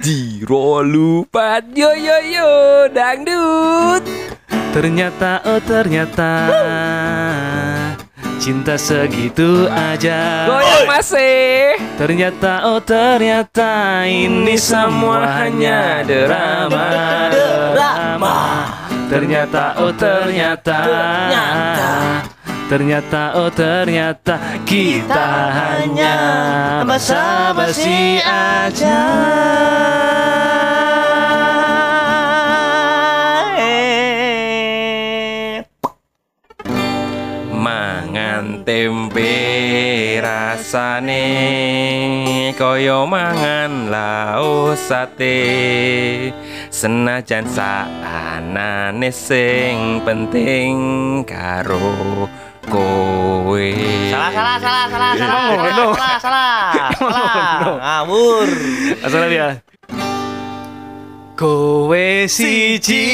Jiro lupa yo yo yo dangdut. Ternyata oh ternyata. Cinta segitu aja. Goyang masih. Ternyata oh ternyata. Ini semua hanya drama. Drama. Ternyata oh ternyata. Ternyata oh ternyata Kita hanya basa-basi aja. Mangan tempe rasane koyo mangan laos sate senajan saanane sing penting karo kowe Salah, salah, salah, salah, salah, salah, salah, salah, salah, ngawur. Asal ya. Kowe siji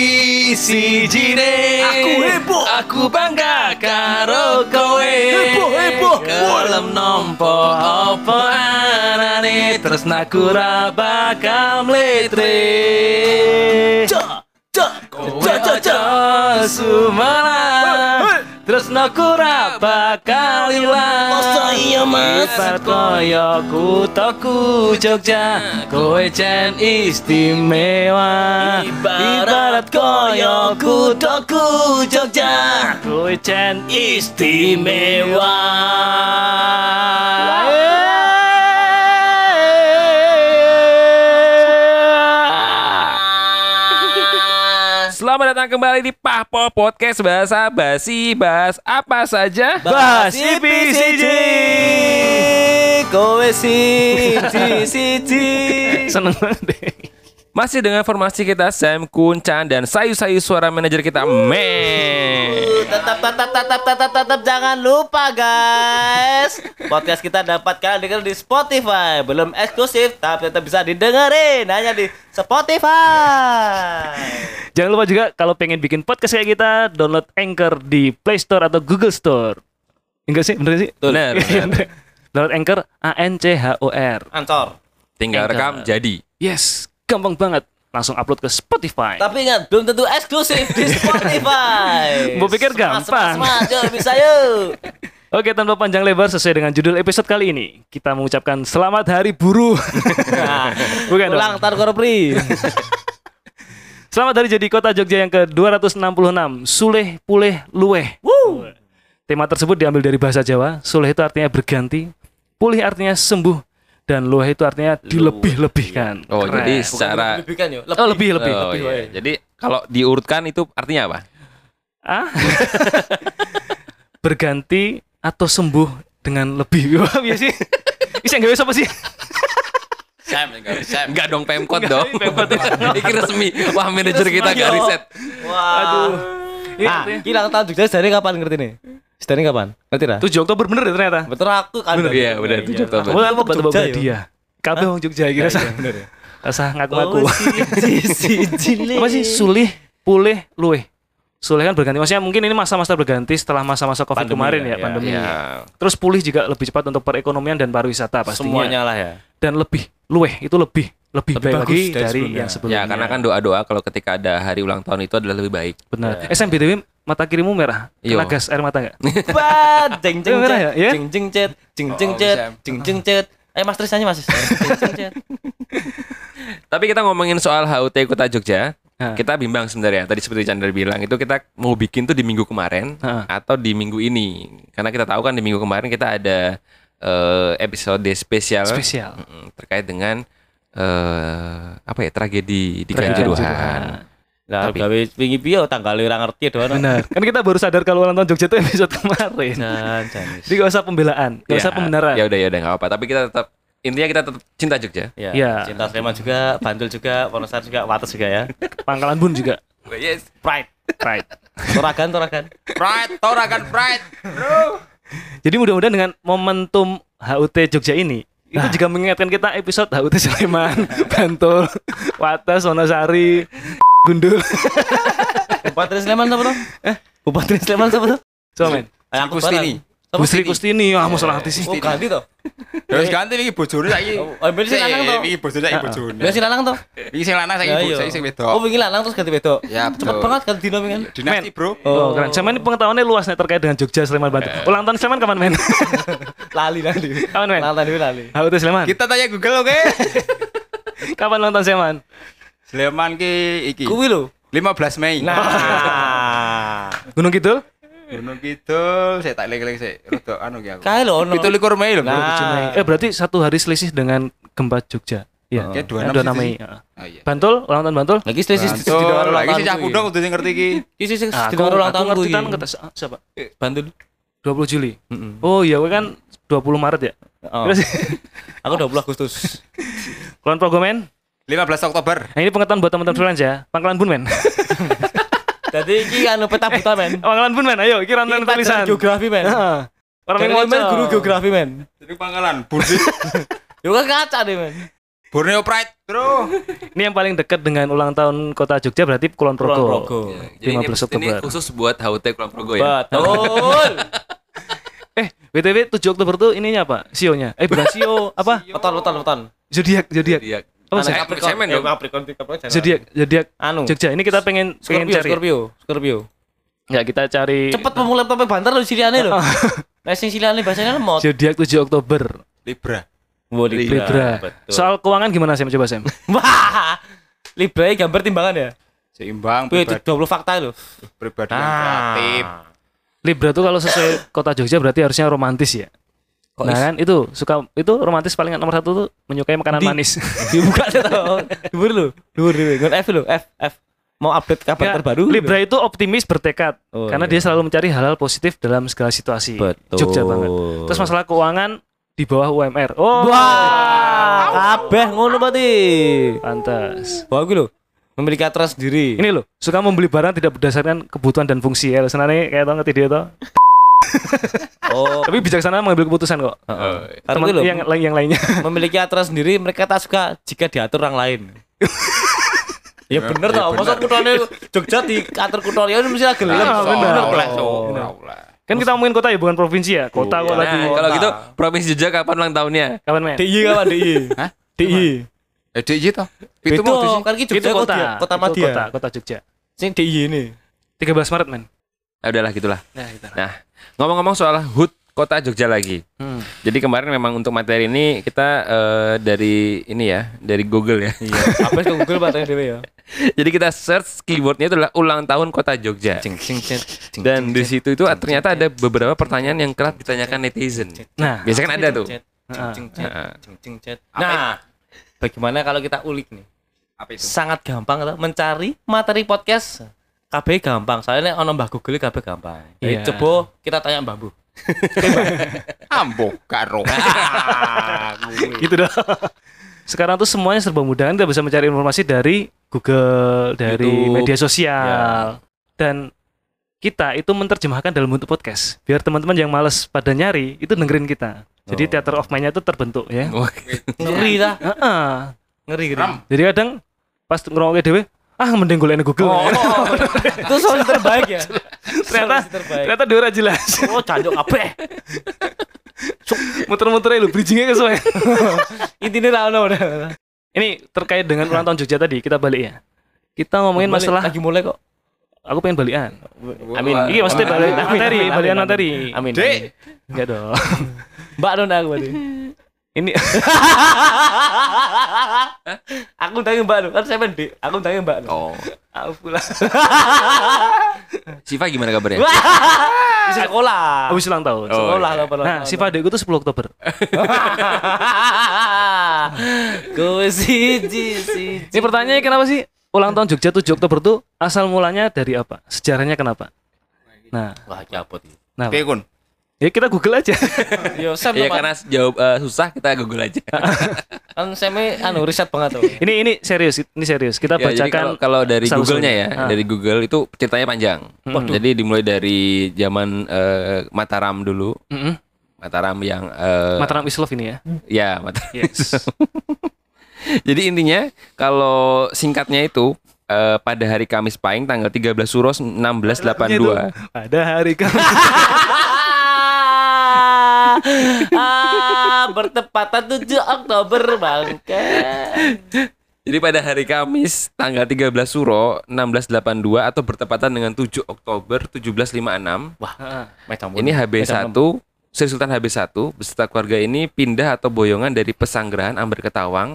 siji ne Aku heboh. Aku bangga karo kowe Heboh, heboh. Kelem nompo opo anane Terus naku ra bakal mletre Cak, cak, Kowe cak, cak, cak. aja sumalan. Terus naku ra bakal ilang Masa iya, Mas? Ibarat koyo kutoku Jogja Kowe jen istimewa. Ibarat koyo kutoku Jogja Kowe jen istimewa. Selamat datang kembali di Pahpo Podcast Bahasa Basi Bahas apa saja? Bahas IPCJ Kowe siji. Seneng banget deh Masih dengan formasi kita Sam Kuncan dan sayu-sayu suara manajer kita Men Tetap tetap tetap tetap tetap jangan lupa guys. Podcast kita dapat kalian dengar di Spotify. Belum eksklusif tapi tetap bisa didengerin. Hanya di Spotify. Jangan lupa juga kalau pengen bikin podcast kayak kita Download Anchor di Play Store atau Google Store. Enggak sih? Bener sih? Benar, benar. Download Anchor A-N-C-H-O-R Ancor Tinggal Anchor. rekam jadi. Yes, gampang banget. Langsung upload ke Spotify. Tapi ingat belum tentu eksklusif di Spotify. Gua pikir Semangat, gampang. semangat, semangat, yuk bisa yuk. Oke, tanpa panjang lebar sesuai dengan judul episode kali ini Kita mengucapkan Selamat Hari Buruh. Nah, Bukan. Ulang tar korpri Selamat Hari Jadi Kota Jogja yang ke-266 Suleh Puleh Luweh. Woo. Tema tersebut diambil dari bahasa Jawa. Suleh itu artinya berganti Pulih artinya sembuh Dan luweh itu artinya dilebih-lebihkan Oh Keren. jadi secara Lebih kan yuk Oh lebih lebih, Oh, lebih. iya. Jadi kalau diurutkan itu artinya apa? Ah? Berganti atau sembuh dengan lebih Wah, iya sih Bisa nggak bisa apa sih? Sam, enggak, Sam. Enggak dong Pemkot Enggak, dong. Pemkot. Ini resmi. Wah, manajer kita gak riset. Wah Aduh. Ini Ah, artinya- hilang tahun Jogja dari kapan ngerti nih? Dari kapan? Ngerti lah? 7 Oktober bener ya ternyata Betul aku kan. Bener, iya, bener, 7 Oktober. Jogja batu ya? dia Kabeh wong Jogja kira sah Rasa ngaku-ngaku Oh, Apa sih sulih, pulih, luweh Sulih kan berganti Maksudnya mungkin ini masa-masa berganti Setelah masa-masa covid Pandemi kemarin ya, ya, ya. pandemi Ya. Terus pulih juga lebih cepat untuk perekonomian dan pariwisata pastinya Semuanya lah ya. Dan lebih, luweh itu lebih Lebih, Lebih baik bagus lagi dari dari sebelumnya. yang sebelumnya Ya, karena kan doa-doa kalau ketika ada hari ulang tahun itu adalah lebih baik. Benar SMBTW mata kirimu merah Iya. Kena gas air mata nggak? Bat, jeng jeng Merah cet, ya? Ya? jeng jeng cet, jeng jeng Oh, cet, bisa. jeng jeng cet. Eh Mas Tris nyanyi Mas. Jeng jeng. Tapi kita ngomongin soal HUT Kota Jogja, Hah. kita bimbang sebenarnya. Tadi seperti Chandra bilang itu kita mau bikin tuh di minggu kemarin Hah. atau di minggu ini. Karena kita tahu kan di minggu kemarin kita ada eh, episode spesial Spesial Mm, terkait dengan eh apa ya tragedi di Kanjuruhan. Lah Tapi- gawe wingi piye tanggal ora ngerti doang. Benar Kan kita baru sadar kalau ulang tahun Jogja itu episode kemarin jan. Jadi gak usah pembelaan Gak usah pembenaran Ya udah ya udah nggak apa. Tapi kita tetap intinya kita tetap cinta Jogja. Ya, Ya. Cinta Sleman juga, Bantul juga, Wonosari juga, Wates juga ya. Pangkalan Bun juga Yes. Pride. Right Toragan, Toragan. Pride, torakan pride. Jadi mudah-mudahan dengan momentum HUT Jogja ini itu juga mengingatkan kita episode HUT Sleman, Bantul, Wates, Wonosari, Gundul. Bupati Sleman siapa tuh? Eh, Bupati Sleman siapa tuh? Men, Ayang Kustini. Siapa Bu Sri Siti? Kustini, ah masalah artis sih. Oh, ganti toh. Terus ganti iki bojone saiki. Oh, ambil sing lanang toh. Iki bojone saiki bojone. Biasa sing lanang toh. Iki sing lanang saiki ibu, iya. saiki sing wedok. Oh, wingi lanang terus ganti wedok. Ya, Cepet banget ganti dino kan. Dinasti, Bro. Oh, keren. Sama ini pengetahuannya luas nih terkait dengan Jogja Sleman Bantul. Ulang tahun Sleman kapan men? Lali lali. kapan men? Dhewe lali. HUT Sleman. Kita tanya Google oke. Kapan ulang tahun Sleman? Sleman ki iki. Kuwi lho. 15 Mei. Nah. Gunung Kidul? Gunung Kidul, saya tak lek-lek sik. Rada anu ki aku. Kae lho ono. 17 Mei lho. Nah. Eh berarti satu hari selisih dengan gempa Jogja. Iya. Kayak Eh, 26 26 sih. Mei. Heeh. Oh iya. Bantul, ulang tahun Bantul. Lagi sih sih Bantul, lagi sih budok kudu sing ngerti iki. Iki sih Ah, dino ulang tahun ngerti kuwi. kan kata siapa? Bantul. 20 Juli. Heeh. Oh iya, gue kan 20 Maret ya. Oh. Terus Aku 20 Agustus. Kulon Progo men. 15 Oktober. Nah ini pengetahuan buat teman-teman freelance ya. Pangkalan Bun men. Jadi iki anu peta buta men. Pangkalan Bun men. Ayo, Iki pelajaran tulisan. geografi men. Heeh. Orang yang men guru geografi men. Jadi pangkalan Bursi. Yo kan kaca deh men. Borneo Pride, Bro. Ini yang paling dekat dengan ulang tahun kota Jogja berarti Kulon Progo. Kulon Progo. Ini, 15 ini Oktober. khusus buat HUT Kulon Progo ya. Betul. Eh, BTW 7 Oktober tuh ininya apa? Sionya. Eh bukan Sio, apa? Weton weton weton. Zodiak, zodiak. Dia Oh, zodiak. Capricorn. Semen Eh, dong. Capricorn, Capricorn. Zodiak, zodiak Anu. Jogja. Ini kita pengen pengen Scorpio, cari. Scorpio, Scorpio. Ya, kita cari Cepet pemulai laptopnya banter lho siliane lho. Lah sing siliane bahasanya lemot. zodiak 7 Oktober. Libra. Oh, Libra. Betul. Soal keuangan gimana Sam? Coba Sam. Wah. Libra ini gambar timbangan ya? Seimbang, Wih, pribadi, 20 fakta lho. pribadi yang kreatif. Libra tuh kalau sesuai kota Jogja berarti harusnya romantis ya. Kok nah kan itu suka itu romantis paling nomor satu tuh menyukai makanan Di- manis. Dibuka tau. Dhuwur lho. Dhuwur dhewe. Ngon F lho, F F. Mau update kabar Ya, terbaru? Libra itu optimis bertekad Oh, karena iya. dia selalu mencari hal-hal positif dalam segala situasi. Betul. Jogja banget. Terus masalah keuangan di bawah UMR. Oh, Wah, kabeh ngono berarti. pantas. Wah, gue lho. Memiliki aturan sendiri. Ini loh, suka membeli barang tidak berdasarkan kebutuhan dan fungsi ya. Senane kayak tau ngerti dia tuh. Oh, Tapi bijaksana mengambil keputusan kok. Karena Teman yang lain yang lainnya. memiliki aturan sendiri, mereka tak suka jika diatur orang lain. ya bener tau, masa kutone Jogja diatur kutone ini mesti gelem. Ah, bener. Ora. Kan kita ngomongin kota ya bukan provinsi ya. Kota kok Nah, lagi. kalau gitu Provinsi Jogja kapan ulang tahunnya? Kapan men? DIY kapan DIY? Hah? DIY. Eh, DIY toh. Itu mau kan Jogja kota. kota, Madia. Kota, kota Jogja. Sing DIY ini. 13 Maret men. Ya udahlah gitulah. Nah, gitu. Nah, ngomong-ngomong soal HUT Kota Jogja lagi. Hmm. Jadi kemarin memang untuk materi ini kita eh, dari ini ya, dari Google ya. Iya. Apa sih Google batanya dhewe ya? Jadi kita search keywordnya itu adalah ulang tahun Kota Jogja. Cing cing cing. cing, Dan di situ itu ternyata ada beberapa pertanyaan yang kerap ditanyakan netizen. Nah, Biasanya kan ada tuh. Ah. Ah. Nah, bagaimana kalau kita ulik nih? Apa itu? Sangat gampang loh mencari materi podcast. KB gampang, soalnya ono Mbah Google KB gampang. Jadi Iya. coba kita tanya Mbah Bu. Ambo karo. gitu dah. Sekarang tuh semuanya serba mudah kan kita bisa mencari informasi dari Google, dari YouTube. media sosial. Dan kita itu menerjemahkan dalam bentuk podcast. Biar teman-teman yang males pada nyari itu dengerin kita. Jadi Oh. theater of mind-nya itu terbentuk ya. Ngeri dah, Heeh. ngeri ngeri. Jadi kadang pas ngerokoknya dewe, ah mending golek Google. Oh, itu solusi terbaik ya. ternyata terbaik. ternyata dia ora jelas. Oh, jancuk kabeh. Muter-muter lu bridgingnya ke soalnya. Intine ra ono udah. Ini terkait dengan ulang tahun Jogja tadi, kita balik ya. Kita ngomongin Balik, masalah lagi mulai kok. aku pengen balikan. Amin. Ini maksudnya balik materi, balikan materi. Amin. Dek. Enggak dong. Mbak Nona aku tadi. Ini aku tanya Mbak kan saya pendek. Aku tanya Mbak oh. aku pula. Siva gimana kabarnya? Di sekolah. Habis ulang tahun. Oh, Sekolah iya. Nah, si adekku tuh 10 Oktober. Gue siji siji. Ini pertanyaannya kenapa sih ulang tahun Jogja 7 Oktober tuh asal mulanya dari apa? Sejarahnya kenapa? Nah, Wah, capot. nah Piye kun? Ya kita Google aja. Yo, Sam Pak. karena jawab eh, susah kita Google aja. kan Sam anu riset banget tuh. ini ini serius, ini serius. Kita Ya, bacakan kalau, kalau dari. Google-nya ya, Ah. dari Google itu ceritanya panjang. Jadi dimulai dari zaman eh, Mataram dulu, Mm-mm. Mataram yang eh, Mataram is love ini ya. ya Mataram. Yes. Jadi intinya kalau singkatnya itu eh, pada hari Kamis Pahing tanggal 13 Suros 1682. Pada hari kamu. ah, bertepatan 7 Oktober bangke. Jadi pada hari Kamis tanggal 13 Suro 1682 atau bertepatan dengan 7 Oktober 1756 Wah, Ini HB1 Sri Sultan HB1 beserta keluarga ini pindah atau boyongan dari pesanggerahan Amber Ketawang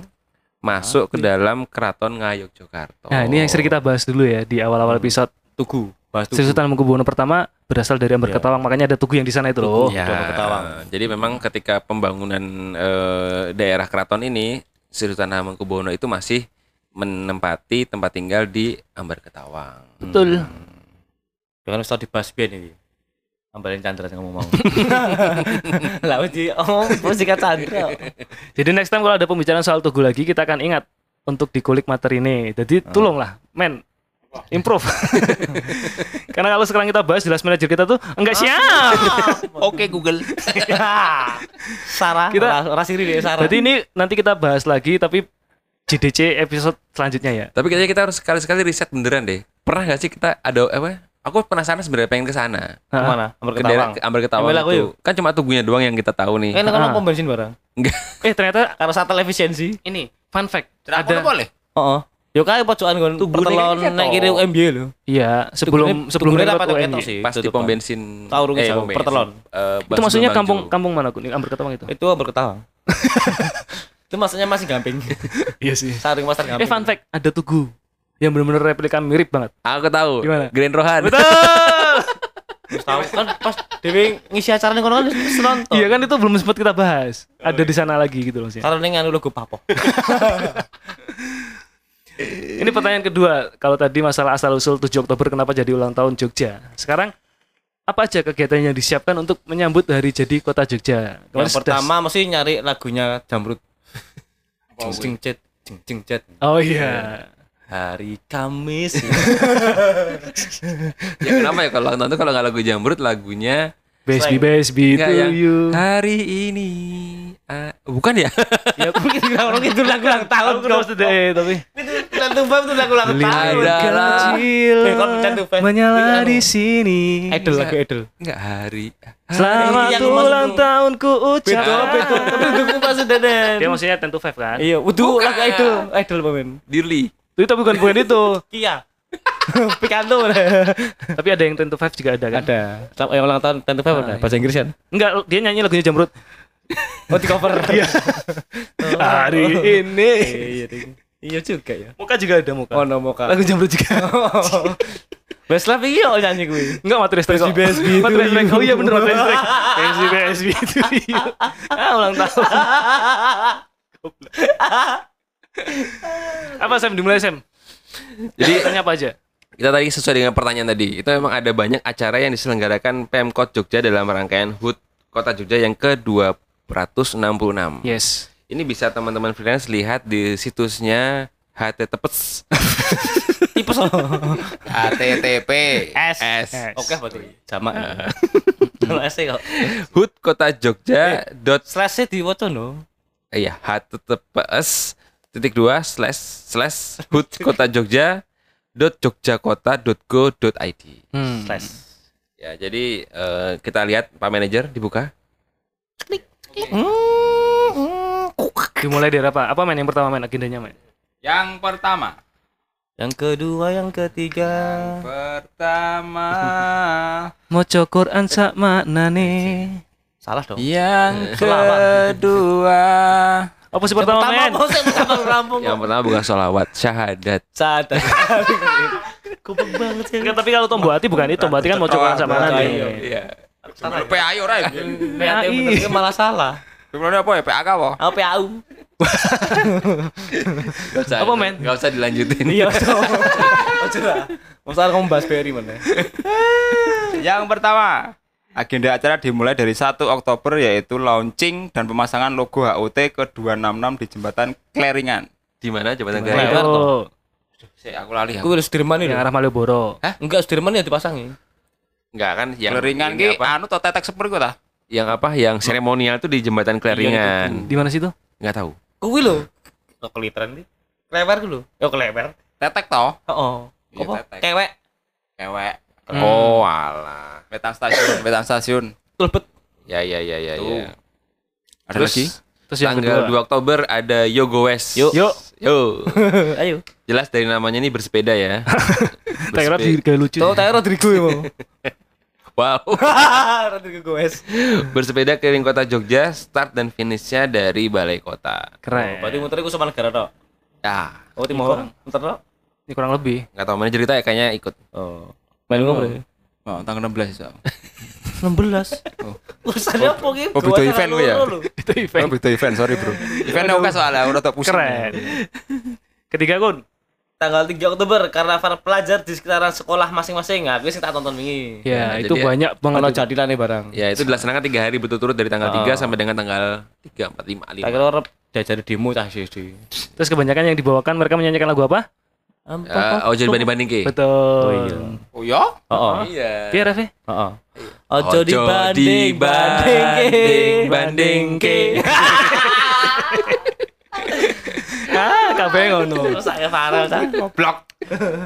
masuk ke dalam keraton Ngayogyakarta. Nah, ini yang sering kita bahas dulu ya di awal-awal episode. Tugu. Bahas Sri Sultan Hamengkubuwono pertama berasal dari Amber Iya. Ketawang, makanya ada tugu yang di sana itu loh. Ya, Ketawang. Jadi memang ketika pembangunan eh, daerah keraton ini Sri Sultan Hamengkubuwono itu masih menempati tempat tinggal di Amber Ketawang. Betul. Dengan ustad dibahas biyen iki. Ambalin Chandra yang ngomong mau. Lah uji oh musika Chandra. Jadi next time kalau ada pembicaraan soal tugu lagi, kita akan ingat untuk dikulik materi ini. Jadi tolonglah, men, improve. Karena kalau sekarang kita bahas jelas manajer kita tuh enggak siap. Oke Google. Sarah, Kita- rasiri deh Sarah. Jadi ini nanti kita bahas lagi tapi JDC episode selanjutnya ya. Tapi kayaknya kita harus sekali-sekali riset beneran deh. Pernah gak sih kita ada apa? Aku penasaran sebenarnya pengen ke sana. ke mana? Amber Ke daerah Ketawang. ke Amber Ketawang itu. yuk. Kan cuma tubuhnya doang yang kita tahu nih. Kan kan pom bensin barang. Enggak. Eh ternyata Karena saat efisiensi. ini fun fact. Ada Ada boleh. Heeh. Yo kae pojokan kon Tugu pertelon kan nek kiri. UMB lho. iya sebelum sebelum UNY. ketok sih. Pas di pom bensin. Tahu rugi eh, pertelon. Eh, Itu maksudnya kampung kampung mana Kun? Amber Ketawang itu. Itu Amber Ketawang. itu maksudnya masih gamping. Iya sih. Saring pasar gamping. Eh fun fact, ada tugu yang benar-benar replika mirip banget. Aku tahu. Gimana? Grand Rohan. Betul. Tahu kan pas Dewi ngisi acara ning kono kan nonton. Iya kan itu belum sempat kita bahas. Ada di sana lagi gitu loh sih. Taruh ning anu logo papo. Ini pertanyaan kedua. Kalau tadi masalah asal usul 7 Oktober kenapa jadi ulang tahun Jogja? Sekarang apa aja kegiatan yang disiapkan untuk menyambut hari jadi kota Jogja? Kemarin Yang sudah- pertama mesti nyari lagunya Jamrut. Jing jing cet, jing jing cet. Oh iya. Hari Kamis. ya kenapa ya kalau nonton kalau nggak lagu Jamrut lagunya Besbi Enggak to ya. you. Hari ini ah, bukan ya? ya mungkin orang itu lagu ulang tahun Aku harus deh tapi Itu Tentu Five itu lagu ulang tahun. Ada. kecil Eh, Tentu menyala di sini. Idol lagu idol. Enggak hari. Selamat ulang tahunku ucap. Betul betul. Tapi dukung pas Deden. Dia maksudnya Ten to Five kan? Iya, udah lagu idol, idol pemain. Dirli. Itu bukan bukan itu. Kia. Picanto. Tapi ada yang Ten to Five juga ada kan? Ada. Yang ulang tahun Tentu Five ada. Bahasa Inggris kan? Enggak, dia nyanyi lagunya Jamrut. Oh di cover. Iya. Hari ini. Iya Iya juga ya. Muka juga ada muka. Oh no moka. Lagu Jamrut juga. Best Love iki yo nyanyi kuwi. Enggak materi kok. BSB itu Materi you. Oh iya bener materi strike. BSB BSB itu. Ah ulang tahun. Apa Sam dimulai Sam? Jadi tanya apa aja? Kita tadi sesuai dengan pertanyaan tadi. Itu memang ada banyak acara yang diselenggarakan Pemkot Jogja dalam rangkaian HUT Kota Jogja yang ke-266. Yes. Ini bisa teman-teman freelance lihat di situsnya HTTPS. Tipes loh. HTTP. S. S. Oke berarti. Jamak. Kalau S kok. HUT Kota Jogja dot Slash di waca no. iya https titik dua slash slash HUT Kota Jogja dot jogjakota dot go dot id. Hmm. Slash. Ya jadi eh, kita lihat Pak Manajer dibuka. Dimulai dari apa? Apa main yang pertama main agendanya main? Yang pertama. Yang kedua, yang ketiga. Pertama. Moco Quran sak maknane. Salah dong. Yang Selamat. kedua. Apa sih pertama main? mau. Yang pertama bukan sholawat, syahadat. Sadar. Goblok banget sih. Tapi kalau tombol hati bukan itu, tombol hati kan Moco Quran sak maknane. Iya. Salah. PAI ora. PAT bener malah salah. Sebenarnya apa ya? PAK apa? Apa PAU? Gak usah, Apa, men? Gak usah dilanjutin. Iya, Ojo lah. Masa kamu bahas Berry mana? Yang pertama, agenda acara dimulai dari 1 Oktober yaitu launching dan pemasangan logo HUT ke-266 di jembatan Kleringan. Di mana jembatan Kleringan? Oh, Saya aku lali. Aku udah Sudirman ini. yang arah Malioboro. Enggak Sudirman ya dipasangi. Enggak kan yang Kleringan ini ki apa? anu to tetek seperti ku ta? Yang apa? Yang seremonial tuh di jembatan Kleringan. Di mana sih itu? Enggak tahu. Kuwi lho. Kok keliteran nih? Klewer ku lho. Yo klewer. Tetek to? Heeh. Iya, Apa? tetek. Kewek. Kewek. Oh, alah. Wetan stasiun, wetan stasiun. Tulbet. Ya ya ya ya Tuh. ya. Ada Terus, lagi? Terus yang tanggal kedua. 2 Oktober ada Yogo West. Yuk. Yuk, Yo. Ayo. Jelas dari namanya ini bersepeda ya. Bersepeda. di kayak lucu. Tahu tahu Rodrigo ya mau. Wow. Rodrigo Gomez. Bersepeda keliling kota Jogja, start dan finishnya dari Balai Kota. Keren. Berarti muter iku sama negara tok. Ya, Oh Timor. Muter tok. Ini kurang lebih. nggak tahu mana cerita ya kayaknya ikut. Oh. Main ngono berarti. Oh, tanggal 16 ya. 16. Oh. Urusannya apa ki? Oh, beda event lu ya? Itu Oh, event. beda event, sorry bro. Event oke soalnya udah tak pusing. Keren. Ketiga kun. Tanggal 3 Oktober karnaval pelajar di sekitaran sekolah masing-masing. Nah, tak tonton wingi. Ya, Ya, itu jadi ya- banyak itu. jadilan nih barang. Ya, itu dilaksanakan tiga hari berturut-turut dari tanggal 3 Oh. sampai dengan tanggal 3, 4, 5, Tak 5. kira orang diajari demo cah sih. Terus kebanyakan yang dibawakan mereka menyanyikan lagu apa? Uh, Ojo banding-banding ke. Betul. Oh ya? Heeh. Iya. Iya, Ref. Heeh. Ojo dibanding banding banding ke. Ah, kabeh ngono. Saya parah. Goblok.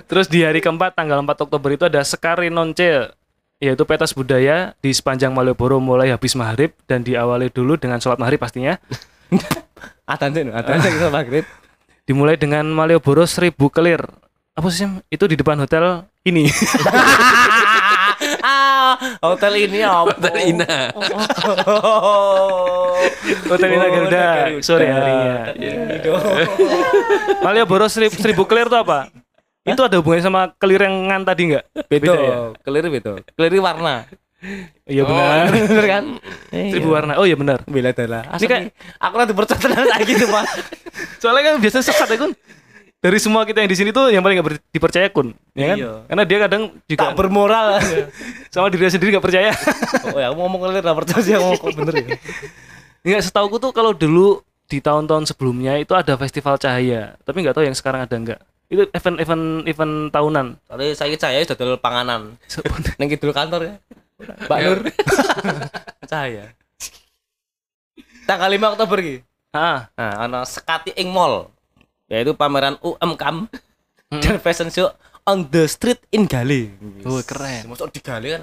Terus di hari keempat tanggal 4 Oktober itu ada Sekari Nonce yaitu petas budaya di sepanjang Malioboro mulai habis maghrib dan diawali dulu dengan sholat maghrib pastinya. Atan sih, atan sih kita maghrib. Dimulai dengan Malioboro seribu kelir. Apa sih? Itu di depan hotel ini. ah, hotel ini apa? Hotel Ina. hotel Ina Garuda sore harinya. Malioboro seribu, seribu kelir itu apa? Itu ada hubungannya sama kelir yang ngan tadi nggak? Beda, ya? kelir beda. Kelir warna. Iya benar. Bener kan? Seribu warna. Oh iya benar. Bela dala. Ini kayak aku nanti percaya lagi tuh, Pak. soalnya kan biasa sesat ya kun. Dari semua kita yang di sini tuh yang paling gak dipercaya kun, ya kan? Iya. Karena dia kadang juga Tak bermoral. sama dirinya sendiri gak percaya. oh ya, aku ngomong kelir tak percaya sih ngomong kok bener ya. Enggak setauku tuh kalau dulu di tahun-tahun sebelumnya itu ada festival cahaya, tapi nggak tahu yang sekarang ada nggak. Itu event-event event tahunan. Soalnya saya saya sudah dodol panganan. Neng kidul kantor ya. Mbak Nur. Cahaya. Tanggal 5 Oktober ki. Ah, Nah, ana sekati ing mall. Yaitu pameran UMKM dan fashion show on the street in Gale. oh keren. Masuk di Gale kan.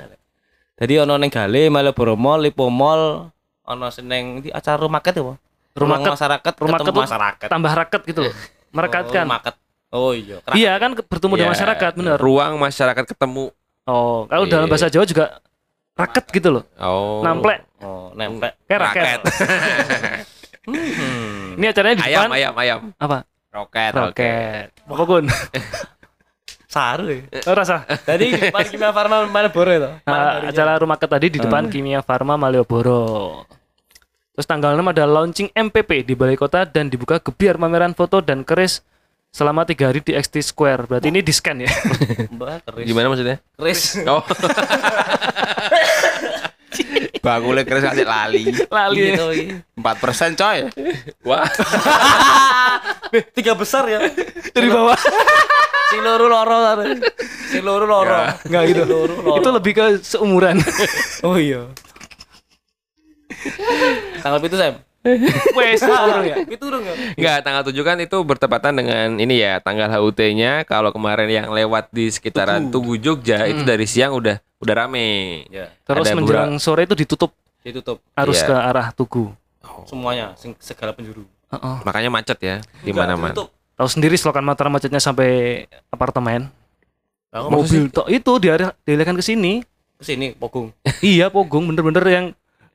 Jadi ono ning Gale, Malioboro Mall, Lipo Mall, ono seneng di acara rumah market ya, Pak? Rumah masyarakat, Rumah ketemu masyarakat. tambah raket gitu loh. Merekatkan. Oh, market. Oh iya. Kerak. Iya kan bertemu dengan Ya, masyarakat bener. Ruang masyarakat ketemu. Oh, kalau Iya. dalam bahasa Jawa juga raket gitu loh. Oh. Namplek Oh, nempel. kayak raket. Raket. Hmm. Ini acaranya di ayam, depan ayam, ayam. apa? Roket, Roket. Apa kun? Saru ya. Oh, rasa. Tadi di depan Kimia Farma Malioboro itu. Nah, acara rumah ke tadi di depan Kimia Farma Malioboro. Terus tanggal 6 ada launching MPP di Balai Kota dan dibuka gebiar pameran foto dan keris selama tiga hari di XT Square. Berarti ini di scan ya? Mbak keris. Gimana maksudnya? Keris. Oh, Bakule keris kasih lali. Lali. Gitu, iya. 4% coy. wah. Tiga besar ya. Dari bawah. Si loro loro. tadi. Si loro loro. Enggak gitu. Si loro loro. Itu lebih ke seumuran. Oh iya. Tanggal itu Sam. Wes, urung ya. Itu dong ya. Enggak, tanggal 7 kan itu bertepatan dengan ini ya, tanggal HUT-nya. Kalau kemarin yang lewat di sekitaran Tugu Jogja itu dari siang udah udah rame. Ya, Terus Ada menjelang sore itu ditutup ditutup arus Iya. ke arah Tugu. semuanya sing- segala penjuru. Heeh. Makanya macet ya di mana-mana. Tahu sendiri selokan Mataram macetnya sampai apartemen. Aku Mobil tok itu diarah dialihkan ke sini. ke sini Pogung. iya, Pogong bener-bener yang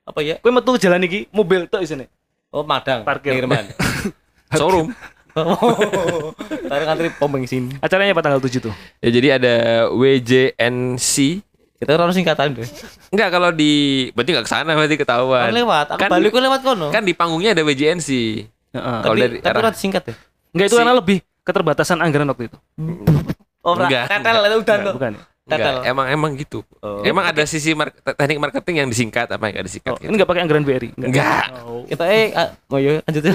Apa ya? kowe metu jalan iki mobil tok isine. Oh, Madang. Parkir. Pengiriman. Showroom. Oh, tarik antri pom bensin. Acaranya apa tanggal 7 tuh? Ya jadi ada WJNC. Kita orang singkatan deh. Enggak kalau di berarti enggak ke sana berarti ketahuan. Kan lewat, aku Kan- balik lewat kono. Kan di panggungnya ada WJNC. Kalau tapi dari tapi rada singkat ya. Enggak itu Si- karena lebih keterbatasan anggaran waktu itu. Oh, Enggak, tetel itu udah tuh. bukan. ya? Enggak, Tetel. emang emang gitu. Oh. Emang ada sisi mar- te- teknik marketing yang disingkat apa yang enggak disingkat Oh, gitu. ini enggak pakai anggaran BRI. Enggak. Oh. Kita eh ah, mau yuk lanjutin.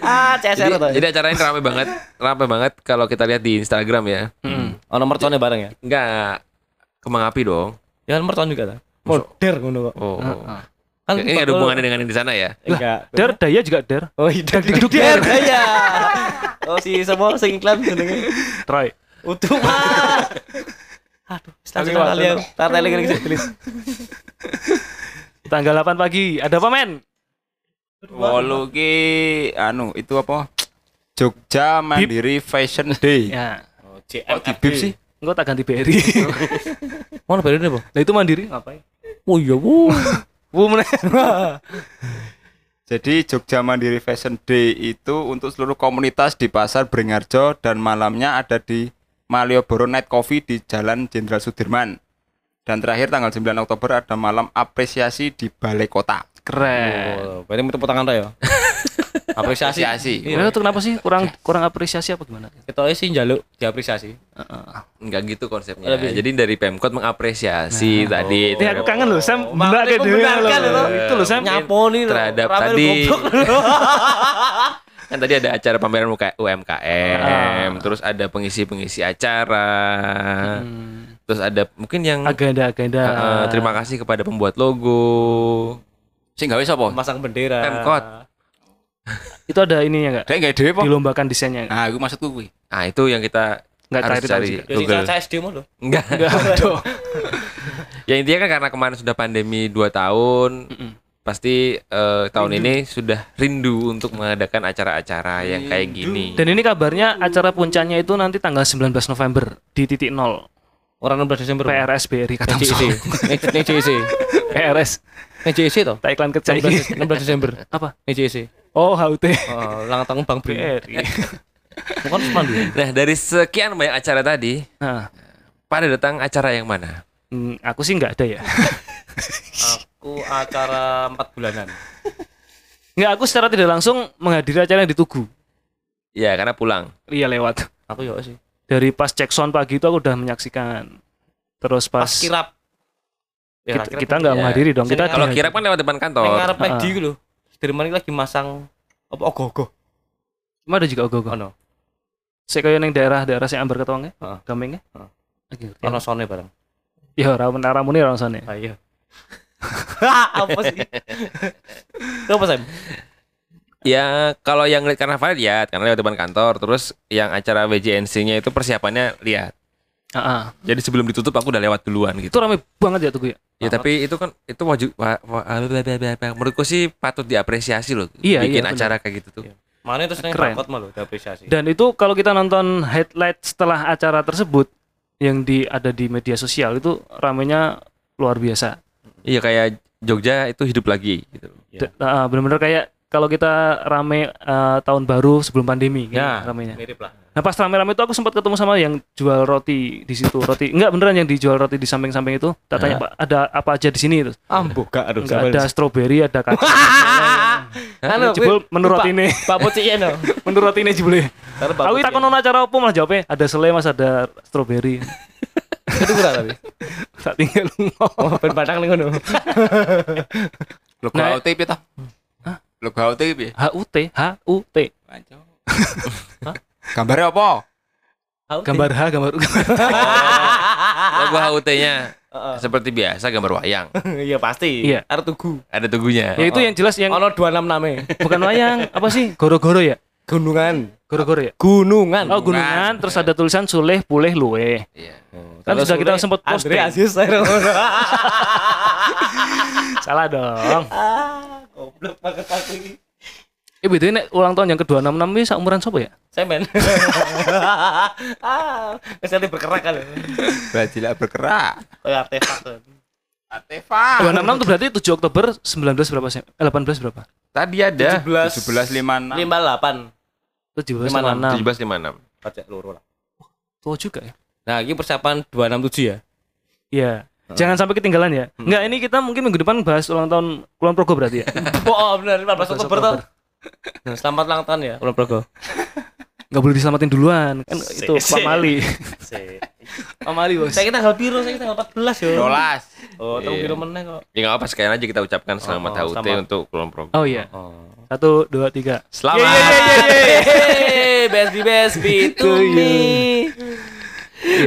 ah, CSR Jadi, tuh. jadi acara ini ramai banget, ramai banget kalau kita lihat di Instagram ya. Oh, nomor tahunnya bareng ya. Enggak kembang api dong. Ya nomor tahun juga ta. Modern ngono kok. Oh. Kan ini ada bakul- hubungannya dengan yang di sana ya? Enggak. Der daya juga der. Oh, iya. Duduk der ya. Oh, si semua sing iklan jenenge. Troy. Utuh mah. Aduh, stasiun kali ya. Tar tele gini tulis. Tanggal 8 pagi. Ada apa, men? Wolu ki anu itu apa? Jogja Mandiri Fashion Day. Ya. Oh, Kok di bib sih? Enggak tak ganti BRI. Mana nih, Bu? Nah itu mandiri ngapain? Oh iya, Bu. Jadi Jogja Mandiri Fashion Day itu untuk seluruh komunitas di Pasar Bringarjo dan malamnya ada di Malioboro Night Coffee di Jalan Jenderal Sudirman. Dan terakhir tanggal 9 Oktober ada malam apresiasi di Balai Kota. Keren. Oh, berarti mau tepuk tangan ta ya. Apresiasi. Apresiasi. Iya. itu kenapa sih kurang kurang apresiasi apa gimana? Kita sih njaluk diapresiasi. Enggak gitu konsepnya. Lebih. Jadi dari Pemkot mengapresiasi tadi Ya aku kangen loh, Sam. Oh, makanya kayak dhewe loh. itu. Itu loh, Sam. Nyaponi loh. terhadap tadi. kan tadi ada acara pameran UMKM, Ah. terus ada pengisi-pengisi acara. Terus ada mungkin yang Agenda-agenda. eh, terima kasih kepada pembuat logo. Sing gawe sapa? Masang bendera. Pemkot. Itu ada ininya enggak? Kayak nggak dhewe. Dilombakan desainnya. Nah, aku maksudku kuwi. Nah, itu yang kita Nggak harus cari juga. Jadi Google. caca SD mau loh. Enggak. Enggak. Ya intinya kan karena kemarin sudah pandemi 2 tahun, pasti eh, tahun ini sudah rindu untuk mengadakan acara-acara yang kayak gini. Dan ini kabarnya acara puncaknya itu nanti tanggal 19 November di titik nol Orang 16 Desember. PRS BRI. Ning JIC. PRS. JIC toh. Tak iklan kecil 16 16 Desember. Apa? Ning JIC. Oh, HUT. Oh, ulang tahun Bang Bri. Bukan sepandu. Nah, dari sekian banyak acara tadi, Nah, pada datang acara yang mana? hmm, aku sih nggak ada ya. Aku acara 4 bulanan. Nggak, aku secara tidak langsung menghadiri acara yang ditunggu. Ya, karena pulang. Iya lewat. Aku ya sih. Dari pas cek sound pagi itu aku udah menyaksikan. Terus pas, Pas kirap. Ya, kita, kita nggak ya. menghadiri dong. Kita Kalau di- kira kan lewat depan kantor. ngarep Ah. di lho. Sudirman iki lagi masang apa ogoh-ogoh. Cuma ada juga ogoh-ogoh. Ono. Saya kayak neng daerah-daerah sing ambar ketawangnya, Heeh. gamengnya. Heeh. Oke, ngerti. Ono sone bareng. Ya ora menara muni ora sana. Ah iya. apa sih? Itu apa Sam? Ya, kalau yang lihat karnaval lihat karena lewat depan kantor, terus yang acara WJNC-nya itu persiapannya lihat. Heeh. Jadi sebelum ditutup aku udah lewat duluan gitu. Itu rame banget ya tuh gue. Ya tapi itu kan itu wajib wa, wa, menurutku sih patut diapresiasi loh. Iya, bikin iya, acara kayak gitu tuh. Iya. Mana itu seneng Keren. malu diapresiasi. Dan itu kalau kita nonton highlight setelah acara tersebut yang di ada di media sosial itu ramenya luar biasa. Iya kayak Jogja itu hidup lagi gitu. Iya. Da- ah, bener-bener kayak kalau kita rame eh, tahun baru sebelum pandemi gitu Ya, ramenya. mirip lah. Nah pas rame-rame itu aku sempat ketemu sama yang jual roti di situ roti enggak beneran yang dijual roti di samping-samping itu tak tanya pak ada apa aja di sini terus Ambo gak aduh. enggak ada stroberi ada kacang Anu, jebul menu roti ini Pak Poci ya no. menu roti ini jebul Karena Pak aku tak kono acara apa malah jawabnya ada selai mas ada stroberi Itu kurang tapi. tak tinggal ngomong Oh, ben padang ngono. Nah, HUT piye ta? Logo HUT piye? HUT HUT Gambarnya apa? gambar H gambar U Logo HUT-nya seperti biasa gambar wayang. Iya pasti. Iya. Arep tugu. Ada tugunya. ya itu yang jelas yang Ono 26 name. bukan wayang apa sih goro-goro ya Gunungan. goro-goro ya Gunungan. oh gunungan terus ada tulisan suleh puleh luwe Iya. kan Terus sudah kita sempat posting Andre Aziz salah dong Ah, goblok banget aku ini. Eh beda nek ulang tahun yang ke-266 ini seumuran siapa ya? Semen. ah, ke sini berkerak kan. Bajilah bergerak. Kayak artefak kan. Artefak. 266 itu berarti 7 Oktober 19 berapa sih? Eh, 18 berapa? Tadi ada 17 1756. 58. 17 56. 1756. Pajak loro lah. Tua juga ya. Nah, ini persiapan 267 ya. Iya. Jangan sampai ketinggalan ya. Enggak, ini kita mungkin minggu depan bahas ulang tahun Kulon Progo berarti ya. Oh, benar 15 Oktober tuh. Selamat ulang tahun ya, Ulun Progo. Enggak boleh diselamatin duluan. Kan Si- itu Pak si. Mali. Sik. Pak Mali, Bos. Saya kita tanggal biru, saya tanggal 14 yo. Dolas. Oh, tanggal Iya. biru meneh kok. Ya nggak apa sekalian aja kita ucapkan selamat Oh, HUT selamat. untuk Kulon Progo. Oh iya. Oh. Satu, dua, tiga. Selamat. Yeay, best be best be to me.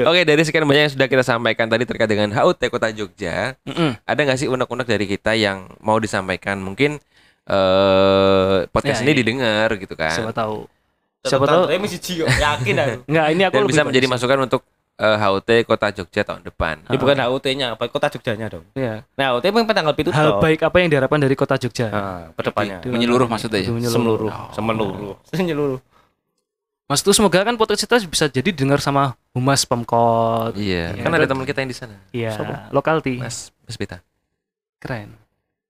Oke, dari sekian banyak yang sudah kita sampaikan tadi terkait dengan HUT Kota Jogja, Mm-mm. ada nggak sih unek-unek dari kita yang mau disampaikan? Mungkin eh podcast Ya, ini iya. didengar gitu kan. Siapa tahu. Siapa tahu. Remi siji kok, yakin aku. Enggak, ini aku Dan lebih bisa menjadi masukan untuk eh, HUT Kota Jogja tahun depan. Ini bukan HUT-nya, apa kota Jogjanya dong. Iya. Nah, HUT memang tanggal itu Hal baik apa yang diharapkan dari kota Jogja? Nah, ke depannya. Gitu. Menyeluruh maksudnya ya. Semeluruh, semeluruh. Semeluruh. Mas itu semoga kan podcast kita bisa jadi dengar sama Humas Pemkot. Iya, Iya. kan ada teman kita yang di sana. Iya, lokalti. Mas Mas Pita. Keren.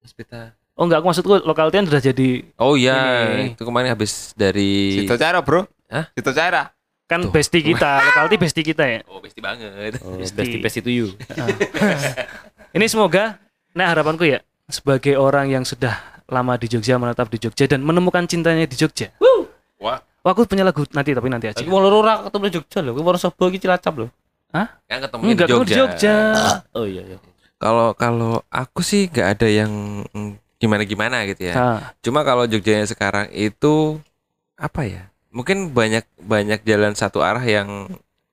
Mas Pita. Oh enggak, aku maksudku lokalti kan sudah jadi Oh iya, Ini. itu kemarin habis dari Situ cara, Bro. Hah? Situ cara. kan bestie kita, lokalti bestie kita ya. Oh, besti banget. Oh, Besti. besti besti to you. Ini semoga, nah harapanku ya, sebagai orang yang sudah lama di Jogja, menetap di Jogja dan menemukan cintanya di Jogja. Wah, Wah, aku punya lagu nanti tapi nanti aja. Wong loro ora ketemu di Jogja lho, kuwi Wonosobo iki Cilacap lho. kan ketemu Enggak, di Jogja. di Jogja. Oh iya iya. Kalau kalau aku sih nggak ada yang gimana gimana gitu ya. Nah, Cuma kalau Jogjanya sekarang itu apa ya? Mungkin banyak banyak jalan satu arah yang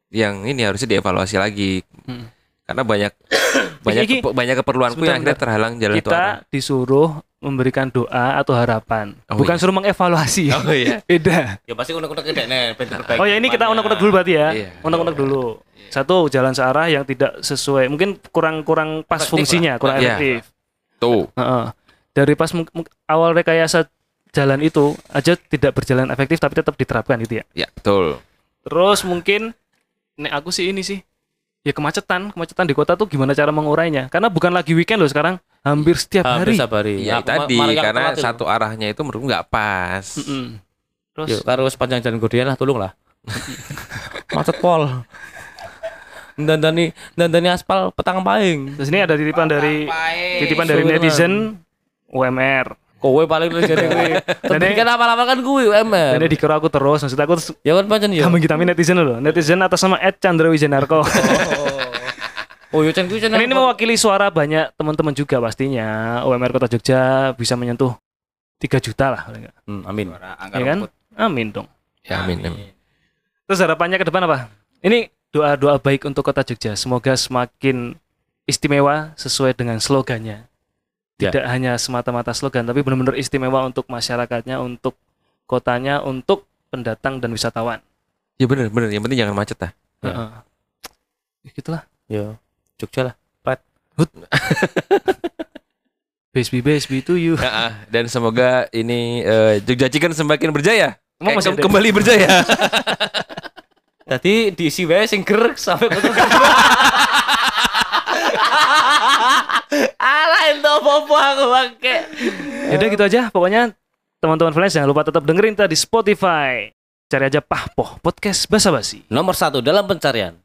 yang ini harusnya dievaluasi lagi. Hmm. Karena banyak banyak Iki- kepe- banyak keperluanku yang akhirnya terhalang jalan satu arah. kita disuruh memberikan doa atau harapan, Oh, bukan iya. suruh mengevaluasi. Oh iya. Beda. Ya pasti unek-unek nek ben diperbaiki Oh ya ini kita unek-unek dulu berarti ya. Iya. Unek-unek dulu. Satu jalan searah yang tidak sesuai, mungkin kurang kurang pas Efektif fungsinya, kurang Iya. efektif. Tuh. Heeh. Dari pas awal rekayasa jalan itu aja tidak berjalan efektif tapi tetap diterapkan gitu ya. Ya, betul. Terus mungkin nek aku sih ini sih ya kemacetan, kemacetan di kota tuh gimana cara mengurainya? Karena bukan lagi weekend loh sekarang, hampir setiap Hampir hari. sabari. Ya, Aku tadi karena satu arahnya itu menurutku nggak pas. Mm-mm. Terus Yuk, karo sepanjang jalan Gordian lah tolong lah. Macet pol. Dandani dandani aspal petang paing. terus ini ada titipan dari titipan dari Suwe netizen UMR. Kowe paling lu jadi kowe. Tapi kan apa-apa kan kuwi UMR. Dan dia dikira aku terus, maksud aku terus Ya kan pancen ya. kami kita netizen loh. Netizen atas nama Ed Chandra Wijanarko. Oh, yo cen kuwi. Kan ini mewakili suara banyak teman-teman juga pastinya. UMR Kota Jogja bisa menyentuh 3 juta lah. Hmm, amin. Ya kan? Amin dong. Ya, amin. amin. Terus harapannya ke depan apa? Ini doa-doa baik untuk Kota Jogja. Semoga semakin istimewa sesuai dengan slogannya. Ya. Tidak hanya semata-mata slogan, tapi benar-benar istimewa untuk masyarakatnya, untuk kotanya, untuk pendatang dan wisatawan. Ya bener bener. Yang penting jangan macet ah. Ya. Heeh. Ya, gitulah. Yo, Jogja lah. BSB BSB itu you. Ya, dan semoga ini eh, Jogja Chicken semakin berjaya. Emang Eh, masih ada? kembali berjaya. Tadi diisi wae sing ger sampai ketemu. Alah ento popo aku bangke. Yaudah gitu aja. Pokoknya teman-teman fans jangan lupa tetap dengerin kita di Spotify. Cari aja Pahpoh Podcast Basa Basi. Nomor satu dalam pencarian.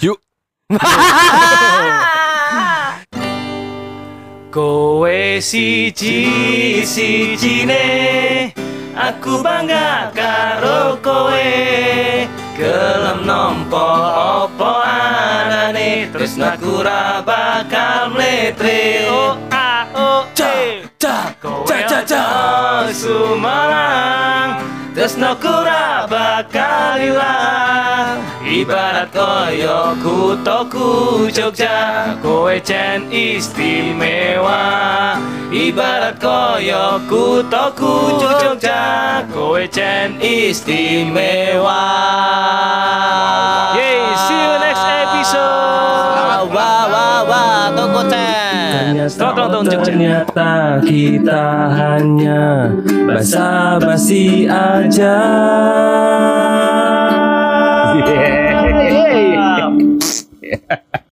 Yuk. Kowe siji sijine. Aku bangga karo kowe. Gelem nompo opo anane Terus naku ra bakal mletre Oh a oh e. Kowe aja sumalang Terus naku ra bakal ilang Ibarat koyo kutoku Jogja. Kowe cen istimewa. Ibarat koyo kutoku Jogja. Kowe cen istimewa. Yay, see you next episode. Wah wah wah tolong, tolong, Jogja. Ternyata kita hanya basa-basi aja. Yeah.